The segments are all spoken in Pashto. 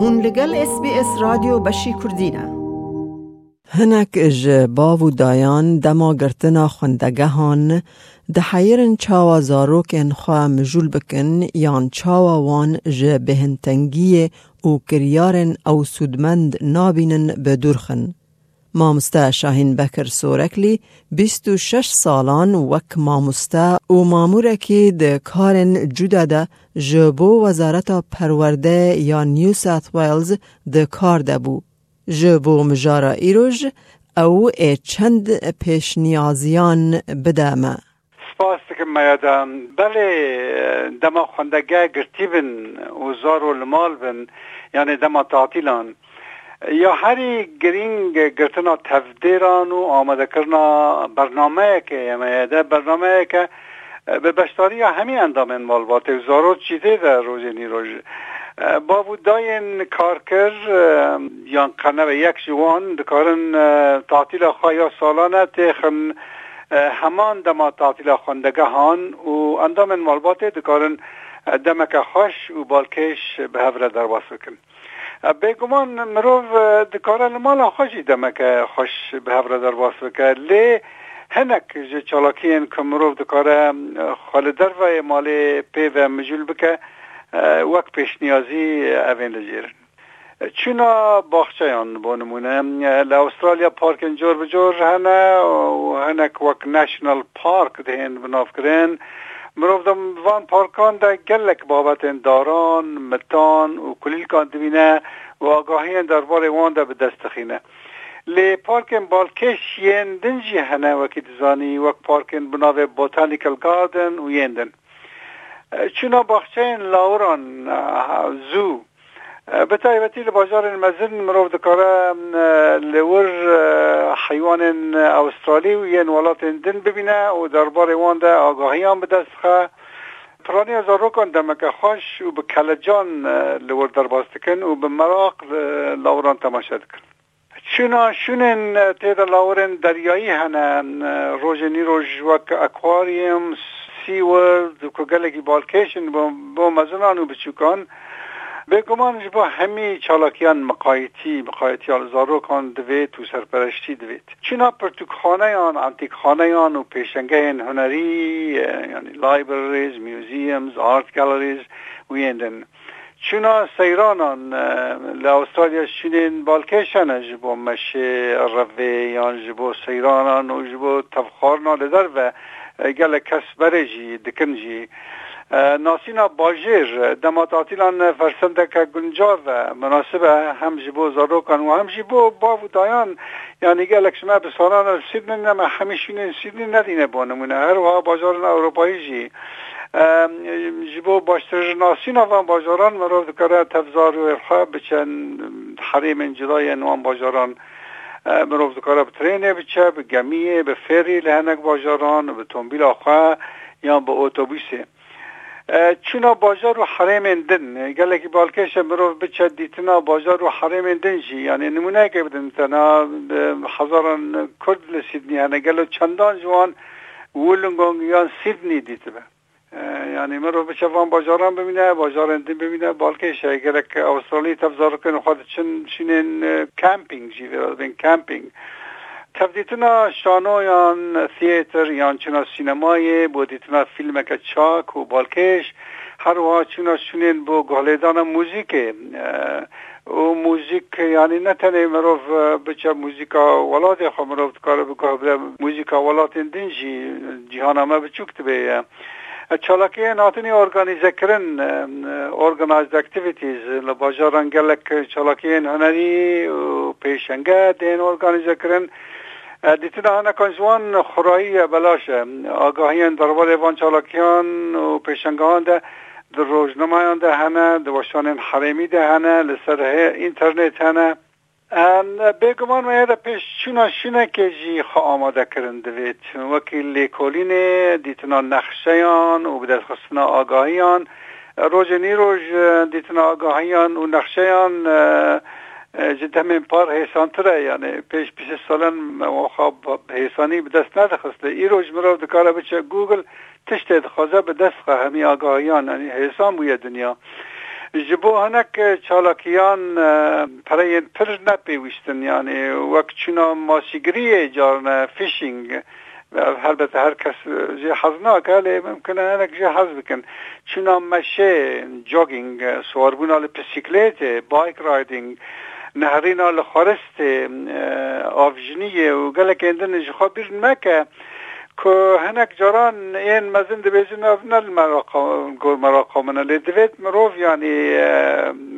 هون لگل اس بی اس رادیو بشی کردینه هنک اج باو و دایان دما گرتنا خوندگهان ده حیرن چاوا زاروکن خواه مجول بکن یان چاوا وان جه بهنتنگیه و کریارن او سودمند نابینن بدورخن مامۆستا شاهین بەکر سۆرەکلی 26 ساڵان وەک مامۆستا û mamûrekî di karên cuda de ji bo Wezareta Perwerde ya New South Wales di kar de bû. Ji bo mijara îroj ew ê çend pêşniyaziyan bide me. سپاس دکم میادم بله دما خوندگه گرتی بن و زار و المال بن یعنی دما تعطیلان یا هر گرینگ گرتنا تفدیران و ئامادەکردنا بەرنمەیەکە ئەمەدە بەرنمەیەکە بە بەشداری هەمی ئەندامێن مالباتێ زۆرۆ چی ده ڕۆژێ نیرۆژ با بوو داین کارکر یا قەنەوە یک جوان دکارن تاتیلا خواهی سالانه تیخن همان دما تعطیل خوندەگە هاان و انوال مالباتێ دکارن دمک خوش و بالکش بەهەورە دەواز بکن به گمان مرو د کار مال خوشی دمه که خوش به هر در واس وکړ له هنک ج چالاکین کمرو د کار خال در و مال پی و مجول بکه وک پیش نیازی اون لجیرن چونا باخچیان با نمونه لاسترالیا پارک جور بجور هنه و هنک وک نشنال پارک دهین بناف کرن دم وان پارکان ده گلک بابت داران متان و کلیل کان دوینه و آگاهی درباره وان ده به دست خینه لی پارکن بالکش یندن جی هنه وکی دزانی وک پارکن بناو بوتانیکل گاردن و یندن چونا باخچه لاوران زو به تایبەتی لە بازارن مەزن مرۆڤ دکارە لەور حیوانên ئەوسترالی و یەن وڵاتên دن ببینە و دەربارێ واندا ئاگاهیان بدەستخە پرانیا زارۆکان دەمەکە خۆش و بە کەلەجان لەور دەرباز دکن و بە مەراق لاوران تەماشا دکن چنا شونên تێدە لاورên دەریایی هەنە ڕۆژە نیرۆژ وەک ئەکواریم سیوە دوکو گەلێکی بالکێشن بۆ مەزنان و بچووکان و به گمان با همی چالاکیان مقایتی مقایتی آلزاروکان دوید و سرپرشتی دوید چینا پرتوکخانه آن انتیکخانه آن و پیشنگه هنری یعنی لایبرریز میوزیمز آرت گالریز و یندن چونا سیرانان لاسترالیا چینین بالکشن جبو مشه روی یان جبو سیرانان و جبو تفخارنا لدر و گل کس برجی دکنجی ناسینا باجر دما تاتیلان فرسنده که گنجاو مناسب هم جبو کن و هم جبو و دایان یعنی گه لکشمه بسانان سیدنی سید همیشونی سیدنی ندینه بانمونه هر ها بازارن اروپایی جی جبو باشتر ناسینا و باجاران مرو دکره تفزار و ارخواه بچن حریم انجدای نوان باجاران مرو دکره به ترینه بچه بگمیه به فری لحنک باجاران به تنبیل آخواه یا به اتوبوسه چونا باجار و حرم دن گلکی بالکش مروف بچه دیتنا باجار و حرم اندن جی یعنی نمونه که بدن تنا هزاران کرد لسیدنی هنه چندان جوان ولنگون یا سیدنی دیت به یعنی مروف بچه وان بازاران ببینه بازاران دن ببینه بالکش گلک استرالی تفزار کن خود چن شنین کمپینگ جی کمپینگ تفدیتنا شانو یان سیتر یان چنا سینمای بو دیتنا فیلم که چاک و بالکش هر وا چنا شنین بو گالیدان موزیک او موزیک یعنی نه تنه مروف بچه موزیکا ولاد خو مروف کار بکه بله موزیکا ولاد دین جی جهان ما بچوکت بیه چالاکی ناتنی ارگانیزه کرن ارگانایزد اکتیویتیز لباجاران گلک چالاکی هنری و پیشنگه دین ارگانیزه کرن دیتین آن کنجوان خورایی بلاشه آگاهی درباره وان چالاکیان و پیشنگان ده در روزنامه ده هنه در وشان حرمی ده هنه لسر اینترنت هنه بگمان ما یاد پیش چونه شونه که جی خواه آماده کرنده وید وکی لیکولین دیتنا نقشهیان و بدل خستنا آگاهیان روز نی روز دیتنا آگاهیان و آه جدم همین پار تره یعنی پیش پیش سالن مخاب حیسانی به دست ندخسته ای روش مرو دکارا بچه گوگل تشت خوازه به دست خواه همی آگاهیان یعنی حیسان بویه دنیا جبو هنک چالاکیان پره پر نپیویشتن یعنی وقت چونا ماسیگریه جارن فیشنگ البته هر کس جه حزنا که ممکنه هنک جه حز بکن چونا مشه جاگینگ سواربون پسیکلیت بایک رایدینگ نهرین آل خارست آفجنیه و گلک اندن جخوا بیر مکه که هنک جاران این مزن دبیجن او نل گور مراقامنا لدویت مروف یعنی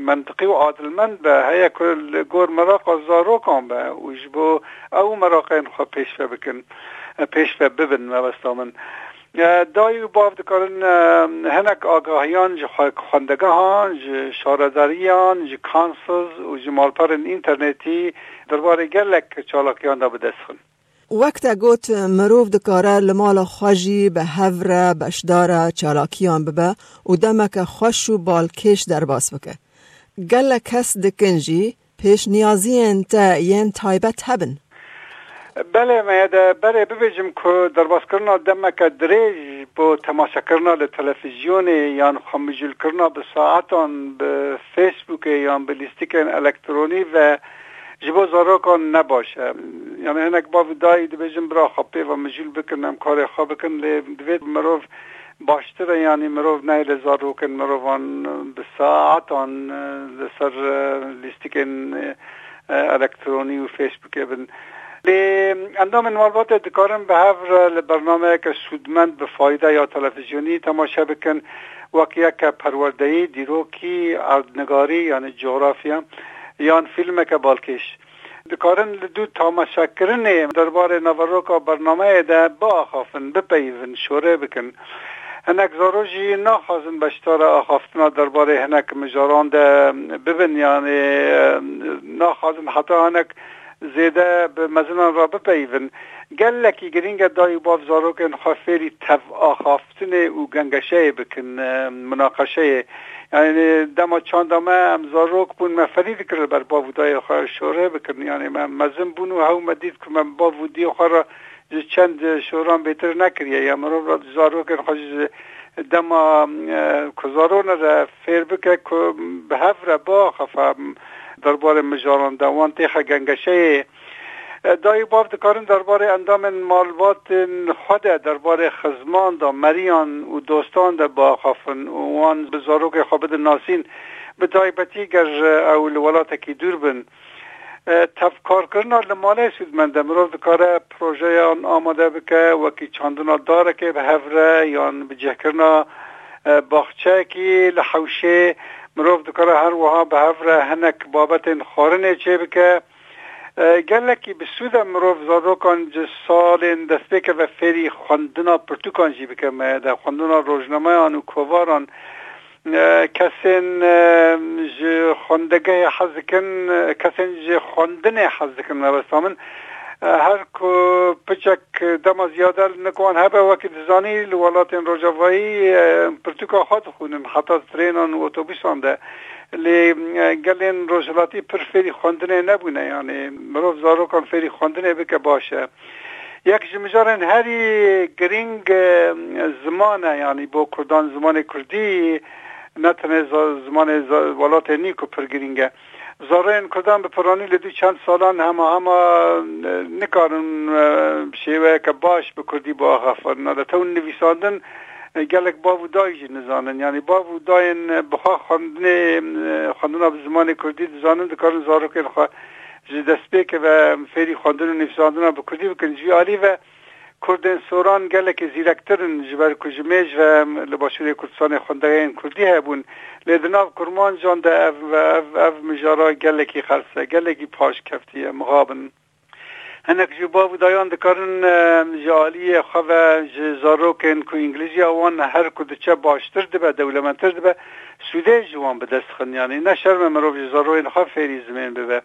منطقی و عادلمند به هیا کل گور مراقا زارو کام به و جبو او مراقین خواه پیش بکن پیش ببن مبستا من دای باف دکارن هنک آگاهیان جی ها جه شارزاریان جه کانسلز و جی مالپرن اینترنتی درباره گلک چالاکیان دا بدستخن وقت گوت مروف دکاره لمال خواجی به هفره بشداره چالاکیان ببه و دمک خوش و بالکش در باس بکه گلک کس دکنجی پیش نیازی انت ین تایبت هبن بله مېدا بله ببیجم کو درباسکرنا دمک درېج په تماشاکرنا له تلویزیون یا خمجل کرنا به ساعتان به فیسبوک یا به لیستیکن الکترونی و جبو زاروکان نباشه یعنی هنک با دای ببیجم برا خپه و مجل بکنم کار خو بکن له دوید مروف باشتره یعنی مروف نه لزاروکن مروفان به ساعتان لسر لیستیکن الکترونی و فیسبوک بن اندام معلومات دکارن به هر برنامه که سودمند به فایده یا تلویزیونی تماشا بکن واقعا که پروردهی دیروکی اردنگاری یعنی جغرافیا یان فیلم که بالکش دکارن دو تماشا کردن درباره نوروکا برنامه ده با آخافن بپیون شوره بکن هنک زاروجی نخوازن بشتار آخافتنا درباره هنک مجاران ده ببین یعنی نخوازن حتی هنک زیده به مزنان را بپیون گلکی گرینگ دایی باف زاروکن خافری تفا خافتن و گنگشه بکن مناقشه یعنی دما چاندامه هم زاروک بون من کرد بر باودای خواه شوره بکن یعنی من مزن بون و هاو مدید که من باودی خواه را چند شوران بهتر نکریه یا مرو را زاروکن خواه دما کزارون را فیر بکه که به هفر با خفم درباره مجاران دوان تیخه گنگشه دای باف دکارن درباره اندام مالبات خود درباره خزمان دا مریان و دوستان دا با خافن وان بزارو که خابد ناسین به تایبتی گر اول ولات کی دور بن تفکار کرنا لماله سودمند مرو دکاره پروژه آن آماده بکه و کی چاندنا داره که به هفره یا به کرنا باخچه کی لحوشه مرۆڤ دکەرە هەروەها بە هەفرە هەنک بابەتên خۆرنێ چێ بکە gelekî bi sûda mirov zarokan ji salên destpêke ve fêrî xwendina pirtûkan jî bike me de xwendina rojnameyan û kovaran kesên ji xwendegehê hezdikin kesên ji xwendinê hezdikin mebesta min هر کو پچک دما زیاده نکوان هبه وکی دزانی لولات روجاوایی پرتوکا خود خونم حتی ترینان و اتوبیسان ده لی گلین روجلاتی پر فیری خوندنه نبونه یعنی مروف زاروکان فیری خوندنه بکه باشه یک جمجارن هری گرینگ زمانه یعنی با کردان زمان کردی نتنه زمان ولات نیکو پر گرینگه زارین کردن به پرانی لدی چند سالان همه همه نکارن شیوه که باش به کردی با غفرنا ده تو نویساندن گلک باو دای جی نزانن یعنی باو داین بخوا خواندن خواندن به زمان کردی زانن دکارن زارو کن خواه جدست که و فیری خواندن و نویساندن به کردی بکن جوی آری و کردن سوران گلک زیرکترن جبر کجمیج و لباشوری کردستان خوندگین کردی هبون لدناب کرمان جان ده اف, اف, اف مجارا گلکی خلصه گلکی پاش کفتی مغابن هنک جبا و دایان دکارن جالی خواه جزاروکن که انگلیزی آوان هر کدچه باشتر ده به دولمنتر ده به سوده جوان به دست خن یعنی نه شرم مروف جزاروین خواه فیری زمین ببه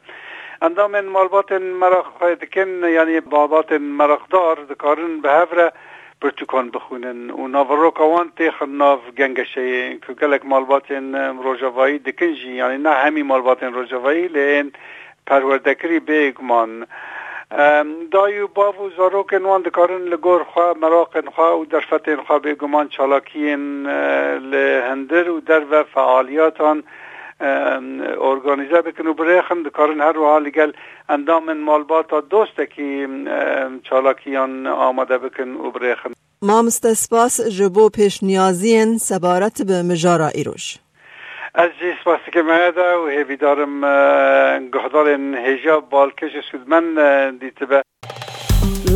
اندام مالبات مرا خواهد کن یعنی بابات مرخدار دکارن به هفره پرتوکان بخونن و ناورو کوان تی خناف گنگشه که گلک مالباتن روژاوایی دکنجی یعنی نه همی مالباتن روژاوایی لین پروردکری بیگمان دایو باو و زاروکن وان دکارن لگور خوا مراقن خوا و درفتن خوا بیگمان چالاکین لهندر و در و فعالیاتان ارگانیزه بکن و بریخن دکارن هر وها لگل اندام مالباتا دوسته که چالاکیان آماده بکن و بریخن مامست سپاس جبو پیش نیازین سبارت به مجارا ایروش از جی سپاسی که مهده و هیوی دارم گهدار هیجا بالکش سودمن دیت به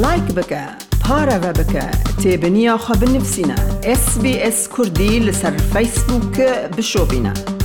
لایک بکه پاره و بکه تیبنیا خواب نفسینا اس بی اس کردی لسر فیسبوک بشو بینا